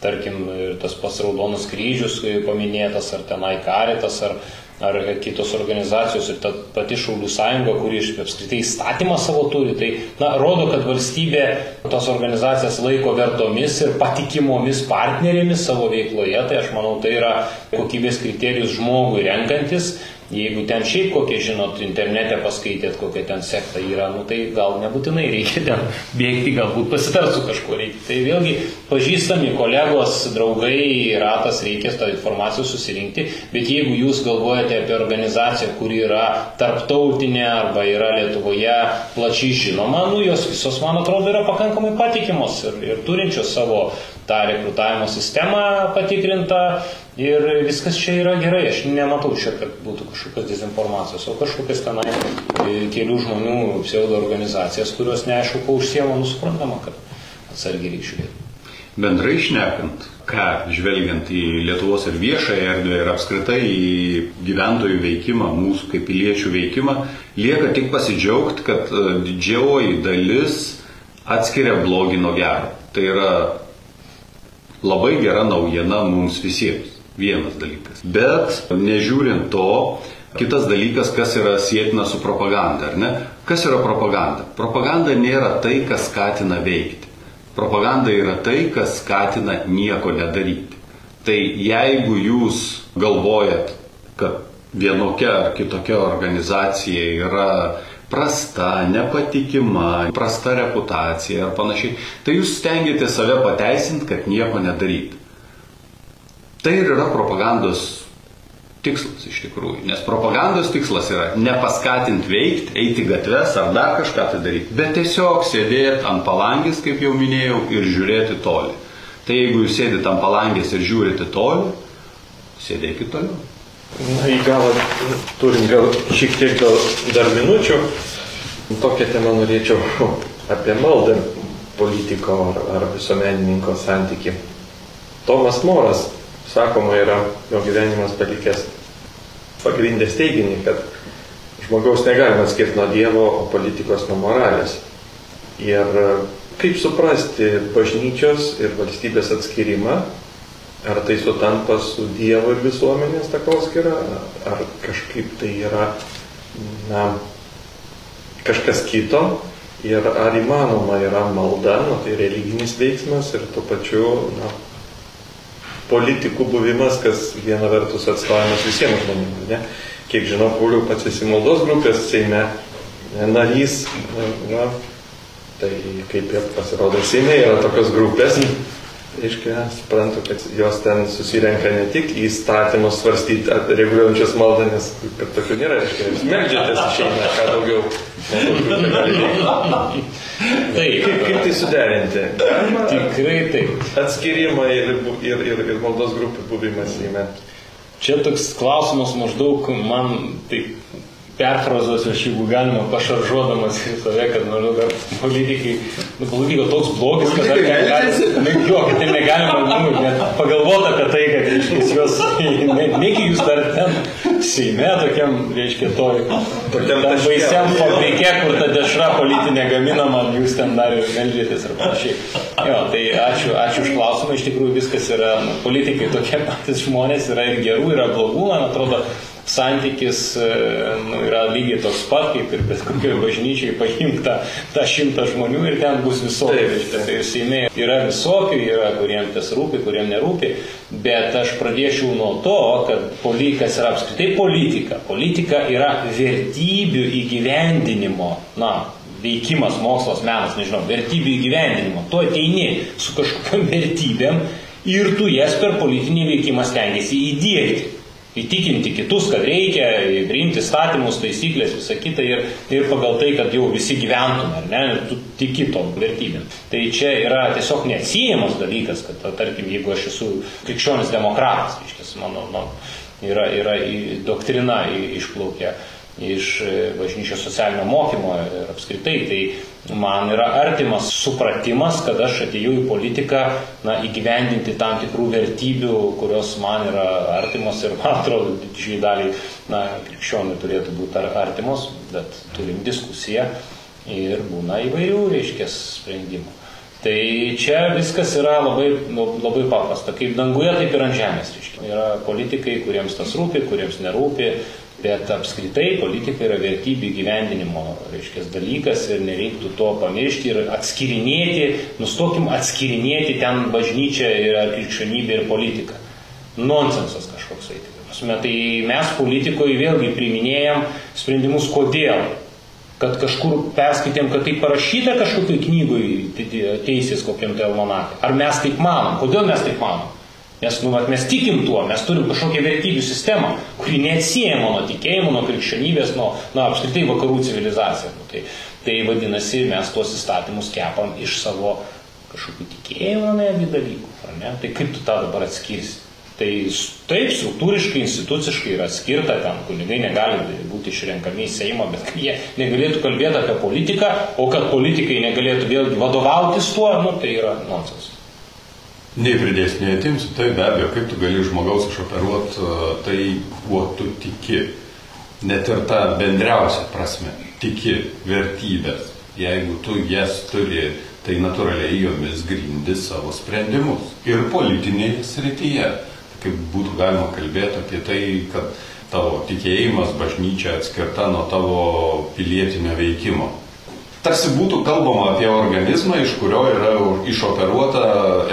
tarkim, ir tas pats Raudonas kryžius paminėtas, ar tenai karitas, ar, ar kitos organizacijos ir ta pati Šaulių sąjunga, kuri iš apskritai įstatymą savo turi, tai na, rodo, kad valstybė tos organizacijas laiko vertomis ir patikimomis partnerėmis savo veikloje, tai aš manau, tai yra kokybės kriterijus žmogui renkantis. Jeigu ten šiaip kokie, žinot, internete paskaitėt, kokia ten sekta yra, nu tai gal nebūtinai reikia ten bėgti, galbūt pasitart su kažkuo reikia. Tai vėlgi pažįstami kolegos, draugai, ratas reikės tą informaciją susirinkti, bet jeigu jūs galvojate apie organizaciją, kuri yra tarptautinė arba yra Lietuvoje plačiai žinoma, nu jos visos, man atrodo, yra pakankamai patikimos ir, ir turinčios savo tą rekrutavimo sistemą patikrintą ir viskas čia yra gerai. Aš nematau čia, kad būtų kažkokios dezinformacijos, o kažkokias tenai e, kelių žmonių pseudo organizacijas, kurios neaišku, ko užsiema, nusuprantama, kad atsargiai reikia žiūrėti.
Bendrai išnekant, ką žvelgiant į Lietuvos ir viešąją erdvę ir apskritai į gyventojų veikimą, mūsų kaip piliečių veikimą, lieka tik pasidžiaugti, kad e, didžioji dalis atskiria blogį nuo gero. Tai yra labai gera naujiena mums visiems. Vienas dalykas. Bet nežiūrint to, kitas dalykas, kas yra sėtina su propaganda, ar ne? Kas yra propaganda? Propaganda nėra tai, kas skatina veikti. Propaganda yra tai, kas skatina nieko nedaryti. Tai jeigu jūs galvojat, kad vienokia ar kitokia organizacija yra prasta, nepatikima, prasta reputacija ar panašiai, tai jūs stengiate save pateisinti, kad nieko nedaryti. Tai ir yra propagandos
tikslas iš tikrųjų. Nes propagandos tikslas yra nepaskatinti veikti, eiti gatves ar dar kažką tai daryti, bet tiesiog sėdėti ant palangės, kaip jau minėjau, ir žiūrėti toli. Tai jeigu jūs sėdite ant palangės ir žiūrite toli, sėdėkite toliau.
Na, į galą turim gal šiek tiek gal dar minučių. Tokią temą norėčiau apie maldą politiko ar, ar visuomenininko santyki. Tomas Moras, sakoma, yra jo gyvenimas palikęs pagrindęs teiginį, kad žmogaus negalima atskirti nuo Dievo, o politikos nuo moralės. Ir kaip suprasti bažnyčios ir valstybės atskirimą, ar tai sutampa su Dievo ir visuomenės takoskira, ar kažkaip tai yra na, kažkas kito, ir ar įmanoma yra malda, nu, tai religinis veiksmas ir tuo pačiu na, politikų buvimas, kas viena vertus atstovavimas visiems žmonėms. Ne? Kiek žinau, Pauliu pats esi maldos grupės Seime narys, na, tai kaip ir pasirodo Seime yra tokios grupės. Reiškia, suprantu, kad jos ten susirenka ne tik įstatymus svarstyti, reguliuojančias maldą, nes kad tokių nėra, reiškia, jūs meldžiatės išeina, ką daugiau. Taip. Kaip, kaip tai suderinti? Galima
Tikrai taip.
atskirimą ir, ir, ir, ir maldos grupių buvimas įme.
Čia toks klausimas maždaug man taip perfrazuosiu, aš jeigu galima, pašaržuodamas į save, kad maždaug ar politikai, nu, politiko toks blogis, kad dar negalima, ne, jo, kad tai negalima, nu, net pagalvoti apie tai, kad, reiškia, juos, ne, negi jūs dar ten Seime tokiam, reiškia, toj,
Tokiam
baisiam fabrike, kur ta dešra politinė gaminama, jūs ten dar ir meldžiatės ir panašiai. Jo, tai ačiū, ačiū už klausimą, iš tikrųjų viskas yra, nu, politikai tokie patys žmonės, yra ir gerų, yra blogų, man atrodo, santykis e, nu, yra lygiai toks pat, kaip ir bet kokioje bažnyčiai paimk tą, tą šimtą žmonių ir ten bus visokių. Tai ir Seime yra visokių, yra kuriems tas rūpi, kuriems nerūpi, bet aš pradėčiau nuo to, kad politikas yra apskritai politika. Politika yra vertybių įgyvendinimo, na, veikimas, mokslas, menas, nežinau, vertybių įgyvendinimo. Tu ateini su kažkokiam vertybėm ir tu jas per politinį veikimą stengiasi įdėkti įtikinti kitus, kad reikia priimti statymus, taisyklės, visą kitą ir, ir pagal tai, kad jau visi gyventume, ar ne, tu tiki tom vertybėm. Tai čia yra tiesiog neatsiejamas dalykas, kad, tarkim, jeigu aš esu krikščionis demokratas, reiškia, mano, mano yra, yra į doktrina į- išplaukia iš e, bažnyčios socialinio mokymo ir apskritai, tai man yra artimas supratimas, kad aš atėjau į politiką na, įgyvendinti tam tikrų vertybių, kurios man yra artimos ir man atrodo, didžiai daliai krikščionių turėtų būti ar- artimos, bet turim diskusiją ir būna įvairių, reiškia, sprendimų. Tai čia viskas yra labai, nu, labai paprasta. Kaip danguje, taip ir ant žemės. Reiškia. Yra politikai, kuriems tas rūpi, kuriems nerūpi, bet apskritai politika yra vertybių gyvendinimo reiškia, dalykas ir nereiktų to pamiršti ir atskirinėti, nustokim atskirinėti ten bažnyčią ir krikščionybę ir politiką. Nonsensas kažkoks. Tai, tai mes politikoje vėlgi priminėjom sprendimus kodėl kad kažkur perskaitėm, kad tai parašyta kažkokiai knygui teisės kokiam tai almanakui. Ar mes taip manom? Kodėl mes taip manom? Nes nu, vat, mes tikim tuo, mes turim kažkokią vertybių sistemą, kuri neatsiejama nuo tikėjimo, nuo krikščionybės, nuo, nuo apskritai vakarų civilizacijos. Nu, tai, tai vadinasi, mes tuos įstatymus kepam iš savo kažkokių tikėjimo netgi dalykų. ne? Tai kaip tu tą dabar atskirsi? Tai taip, struktūriškai, instituciškai yra skirta ten, kunigai negali būti išrenkami į Seimą, bet jie negalėtų kalbėti apie politiką, o kad politikai negalėtų vėlgi vadovautis tuo, nu, tai yra nonsens.
Nei pridės, nei atimsiu, tai be abejo, kaip tu gali žmogaus išoperuoti, tai kuo tu tiki. Net ir tą bendriausią prasme, tiki vertybės. Jeigu tu jas turi, tai natūraliai jomis grindi savo sprendimus. Ir politinėje srityje. Kaip būtų galima kalbėti apie tai, kad tavo tikėjimas, bažnyčia atskirta nuo tavo pilietinio veikimo. Tarsi būtų kalbama apie organizmą, iš kurio yra išoperuota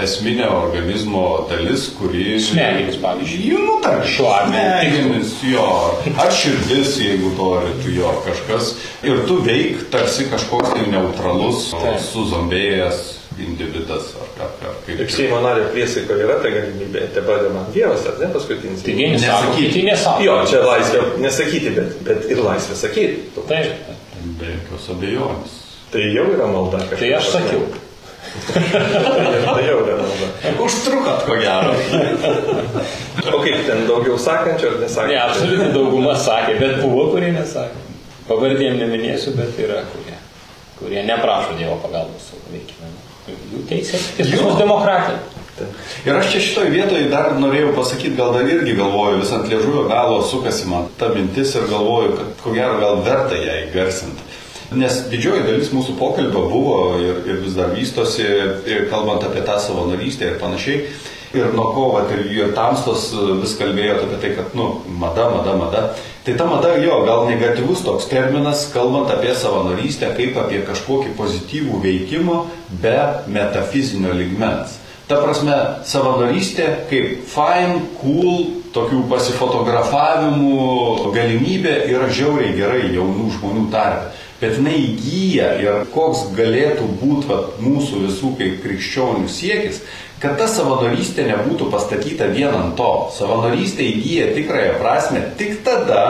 esminė organizmo dalis, kuri...
Smegenys, pavyzdžiui.
Jų, nu, tarkim,
Šiuo atveju
Smegenis, jo. Ar širdis, jeigu to tu jo kažkas. Ir tu veik tarsi kažkoks tai neutralus, suzombėjęs
individas ar, ar, ar kaip.
Ir Seimo nario priesaiko yra ta galimybė, te padeda man Dievas, ar ne paskutinis?
Tai vieni
Nesakyti.
kiti nesako.
Jo, čia laisvė nesakyti, bet, bet ir laisvė sakyti.
Taip,
Be jokios abejonės.
Tai jau yra malda.
tai aš sakiau.
tai jau yra malda.
Užtrukot ko gero.
O kaip ten daugiau sakančių ar nesakančių?
Ne, absoliuti dauguma sakė, bet buvo, kurie nesakė. Pavardėm neminėsiu, bet yra kurie, kurie neprašo Dievo pagalbos savo veikime. Jų teisė, mus demokratija.
Ir aš čia šitoj vietoj dar norėjau pasakyti, gal dar irgi galvoju, vis ant liežuvio galo sukasi man ta mintis ir galvoju, kad ko gero gal verta ją įgarsinti. Nes didžioji dalis mūsų pokalbio buvo ir, ir vis dar vystosi, ir kalbant apie tą savanorystę ir panašiai. Ir nuo ko, vat, ir, ir tamstos vis kalbėjo apie tai, kad, nu, mada, mada, mada. Tai ta mada, jo, gal negatyvus toks terminas, kalbant apie savanorystę, kaip apie kažkokį pozityvų veikimą be metafizinio ligmens. Ta prasme, savanorystė kaip fine, cool, tokių pasifotografavimų galimybė yra žiauriai gerai jaunų žmonių tarpe. Bet jinai įgyja ir koks galėtų būti mūsų visų kaip krikščionių siekis, kad ta savanorystė nebūtų pastatyta vien ant to. Savanorystė įgyja tikrąją prasme tik tada,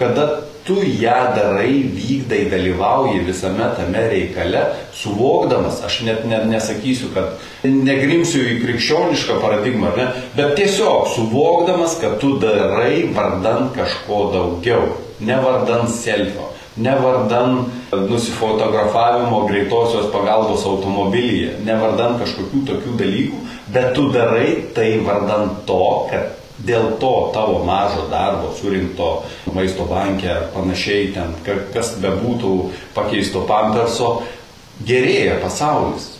kada tu ją darai, vykdai, dalyvauji visame tame reikale, suvokdamas, aš net ne, nesakysiu, kad negrimsiu į krikščionišką paradigmą, ne, bet tiesiog suvokdamas, kad tu darai vardan kažko daugiau, ne vardan selfio, ne vardan nusifotografavimo greitosios pagalbos automobilyje, ne vardan kažkokių tokių dalykų, bet tu darai tai vardan to, kad dėl to tavo mažo darbo surinkto maisto bankė ar panašiai ten, ka- kas bebūtų pakeisto pamperso, gerėja pasaulis.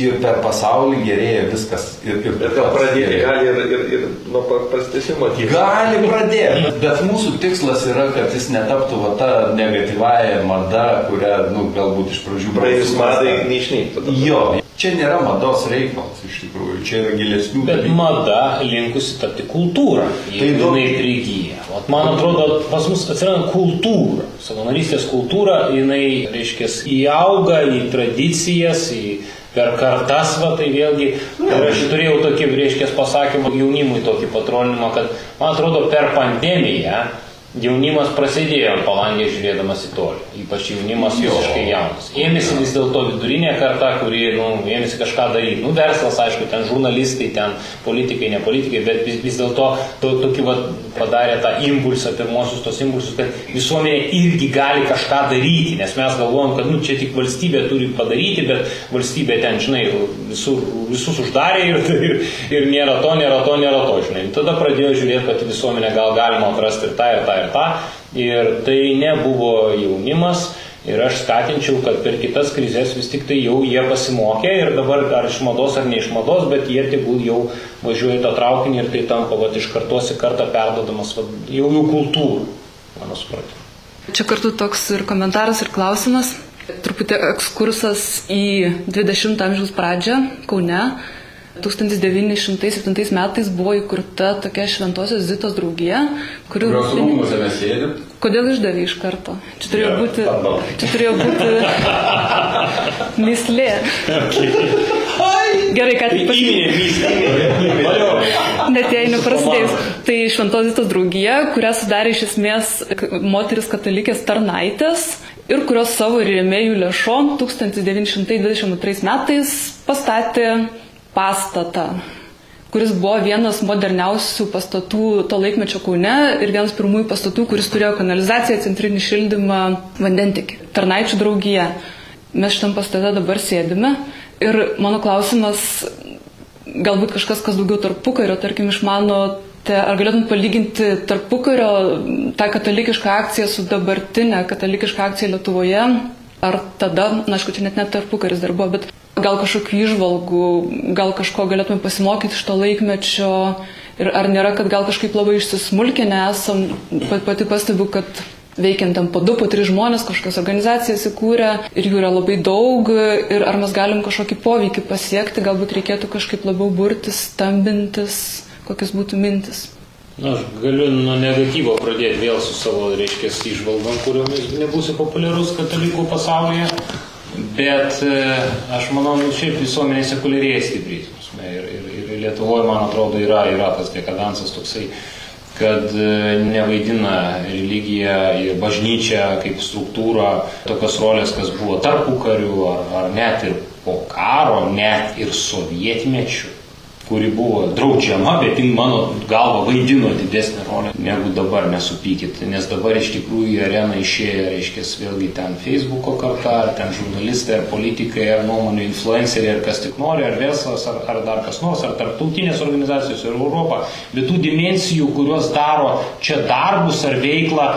Ir per pasaulį gerėja viskas. Ir, ir
Bet gal pradėti gali ir, ir, ir nuo prastesnių motyvų.
Gali pradėti, bet mūsų tikslas yra, kad jis netaptų va ta negatyvąją mada, kurią, nu, galbūt iš pradžių
Praėjus madai neišnyktų.
Jo, čia nėra mados reikalas iš tikrųjų, čia yra gilesnių
Bet
dalykų.
mada linkusi tapti kultūrą,
Tai
jinai prigyja. Vat man atrodo, pas mus atsiranda kultūra, savanorystės kultūra, jinai, reiškia, įauga į tradicijas, į per kartas, va, tai vėlgi, ir aš turėjau tokį, reiškia, pasakymą jaunimui tokį patroninimą, kad, man atrodo, per pandemiją jaunimas prasidėjo ant palangės žiūrėdamas į tolį, ypač jaunimas
Jo.
visiškai jaunas. Ėmėsi vis dėlto vidurinė karta, kuri, nu, ėmėsi kažką daryti. Nu, verslas, aišku, ten žurnalistai, ten politikai, ne politikai, bet vis, vis dėlto to, tokį va, padarė tą impulsą, pirmosius tos impulsus, kad visuomenė irgi gali kažką daryti, nes mes galvojam, kad, nu, čia tik valstybė turi padaryti, bet valstybė ten, žinai, visur, visus uždarė ir, ir, ir nėra to, nėra to, nėra to, žinai. Tada pradėjo žiūrėti, kad į visuomenę gal galima atrasti ir tą, ir tą, tą. Ir tai nebuvo jaunimas. Ir aš skatinčiau, kad per kitas krizės vis tik tai jau jie pasimokė ir dabar ar iš mados ar ne iš mados, bet jie tegul jau važiuoja tą traukinį ir tai tampa vat, iš kartos į kartą perdodamas vat, jau jų kultūrų, mano supratimu.
Čia kartu toks ir komentaras, ir klausimas. Truputį ekskursas į 20 amžiaus pradžią Kaune. 1907 metais buvo įkurta tokia Šventosios Zitos draugija, kuri...
Kurios rūmose mes sėdim.
Kodėl išdavė iš karto? Čia turėjo
Jo,
būti...
pardon.
Čia turėjo būti... Mislė. Gerai, kad Net jei neprasidėjus. Tai Šventosios draugija, kurią sudarė iš esmės moteris katalikės tarnaitės ir kurios savo rėmėjų lėšom 1922 metais pastatė pastatą kuris buvo vienas moderniausių pastatų to laikmečio Kaune ir vienas pirmųjų pastatų, kuris turėjo kanalizaciją, centrinį šildymą, vandentikį. Tarnaičių draugija. Mes šitam pastate dabar sėdime ir mano klausimas, galbūt kažkas, kas daugiau tarpukario, tarkim, išmano, te, ar galėtum palyginti tarpukario tą katalikišką akciją su dabartinė katalikiška akcija Lietuvoje, ar tada, na, aišku, čia net net tarpukaris dar buvo, bet gal kažkokių išvalgų, gal kažko galėtume pasimokyti iš to laikmečio ir ar nėra, kad gal kažkaip labai išsismulkinę esam, pat pati pastebiu, kad veikiant ten po du, po tris žmonės, kažkokios organizacijas įkūrė ir jų yra labai daug ir ar mes galim kažkokį poveikį pasiekti, galbūt reikėtų kažkaip labiau burtis, stambintis, kokios būtų mintis.
Na, aš galiu nuo negatyvo pradėti vėl su savo, reiškia, išvalgom, kuriomis nebūsiu populiarus katalikų pasaulyje. Bet e, aš manau, nu, šiaip visuomenė sekuliarėja stipriai. Ir, ir, ir Lietuvoje, man atrodo, yra, yra tas dekadansas toksai, kad e, nevaidina religija ir bažnyčia kaip struktūra tokios rolės, kas buvo tarpų karių ar, ar net ir po karo, net ir sovietmečių kuri buvo draudžiama, bet jin mano galva vaidino didesnį rolę negu dabar, nesupykit. Nes dabar iš tikrųjų į areną išėjo, reiškia, vėlgi ten Facebook'o karta, ar ten žurnalistai, ar politikai, ar nuomonių influenceriai, ar kas tik nori, ar verslas, ar, ar dar kas nors, ar tarptautinės organizacijos, ar Europą. Bet tų dimensijų, kurios daro čia darbus ar veiklą,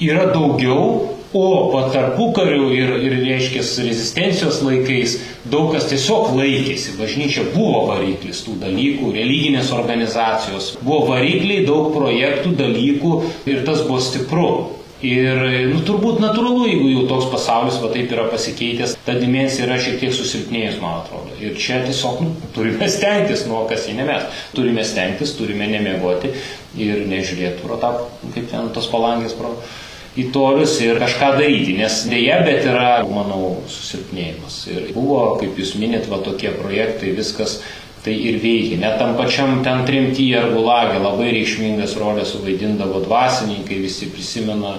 yra daugiau, O po tarpukariu ir, ir reiškia, rezistencijos laikais daug kas tiesiog laikėsi. Bažnyčia buvo variklis tų dalykų, religinės organizacijos, buvo varikliai, daug projektų, dalykų ir tas buvo stipru. Ir nu, turbūt natūralu, jeigu jau toks pasaulis va taip yra pasikeitęs, ta dimensija yra šiek tiek susilpnėjus, man atrodo. Ir čia tiesiog nu, turime stengtis, nuo kas į ne mes. Turime stengtis, turime nemiegoti ir nežiūrėti pro tą, kaip ten tos palangės pro į tolius ir kažką daryti, nes dėja, bet yra, manau, susilpnėjimas. Ir buvo, kaip jūs minit, va tokie projektai, viskas tai ir veikia. Net tam pačiam ten trimtyje ar gulagė labai reikšmingas rolės suvaidindavo dvasininkai, visi prisimena,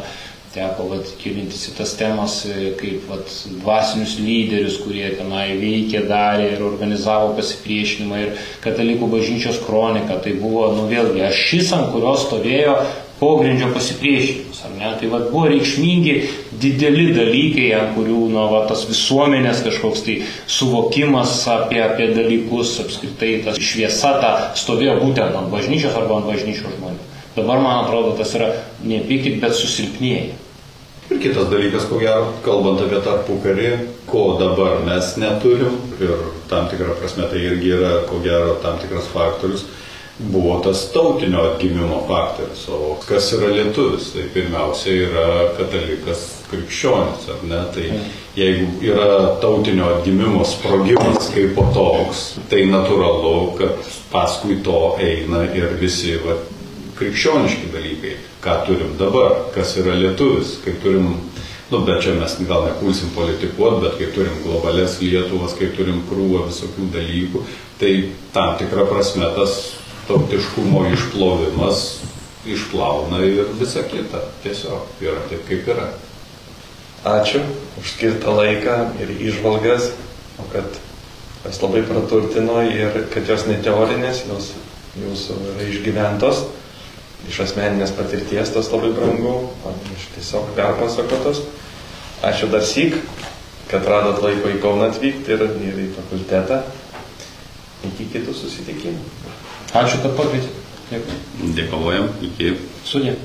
teko vat, kilintis į tas temas, kaip vat, dvasinius lyderius, kurie tenai veikė, darė ir organizavo pasipriešinimą ir katalikų bažnyčios kroniką. Tai buvo, nu vėlgi, ašis, ant kurios stovėjo pogrindžio ne? Tai vad buvo reikšmingi dideli dalykai, ant kurių, na, va, tas visuomenės kažkoks tai suvokimas apie, apie dalykus, apskritai tas šviesa ta stovėjo būtent ant bažnyčios arba ant bažnyčios žmonių. Dabar, man atrodo, tas yra nepykit, bet susilpnėja.
Ir kitas dalykas, ko gero, kalbant apie tarpukarį, ko dabar mes neturim ir tam tikrą prasme tai irgi yra, ko gero, tam tikras faktorius, buvo tas tautinio atgimimo faktorius. O kas yra lietuvis? Tai pirmiausia yra katalikas krikščionis, ar ne? Tai jeigu yra tautinio atgimimo sprogimas kaip po toks, tai natūralu, kad paskui to eina ir visi va, krikščioniški dalykai. Ką turim dabar, kas yra lietuvis, kai turim Nu, bet čia mes gal nepulsim politikuoti, bet kai turim globales Lietuvas, kai turim krūvą visokių dalykų, tai tam tikrą prasme tas tautiškumo išplovimas išplauna ir visa kita. Tiesiog yra taip, kaip yra.
Ačiū už skirtą laiką ir išvalgas, kad jos labai praturtino ir kad jos neteorinės, jos jūsų yra išgyventos, iš asmeninės patirties tas labai brangu, iš tiesiog perpasakotos. Ačiū dar syk, kad radot laiko į Kauną atvykti ir, ir į fakultetą. Iki kitų susitikimų.
Ačiū, kad pakvietėte.
Dėkojam, iki.
Sudė.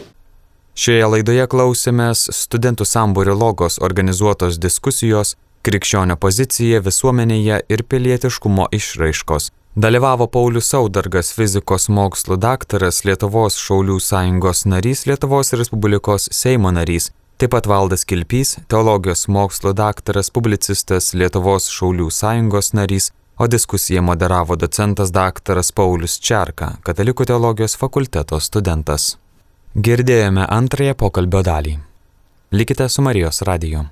Šioje laidoje klausėmės studentų sambūrio logos organizuotos diskusijos Krikščionio pozicija visuomenėje ir pilietiškumo išraiškos. Dalyvavo Paulius Saudargas, fizikos mokslų daktaras, Lietuvos Šaulių sąjungos narys, Lietuvos Respublikos Seimo narys, taip pat Valdas Kilpys, teologijos mokslo daktaras, publicistas, Lietuvos Šaulių sąjungos narys, o diskusiją moderavo docentas daktaras Paulius Čerka, Katalikų teologijos fakulteto studentas. Girdėjome antrąją pokalbio dalį. Likite su Marijos radiju.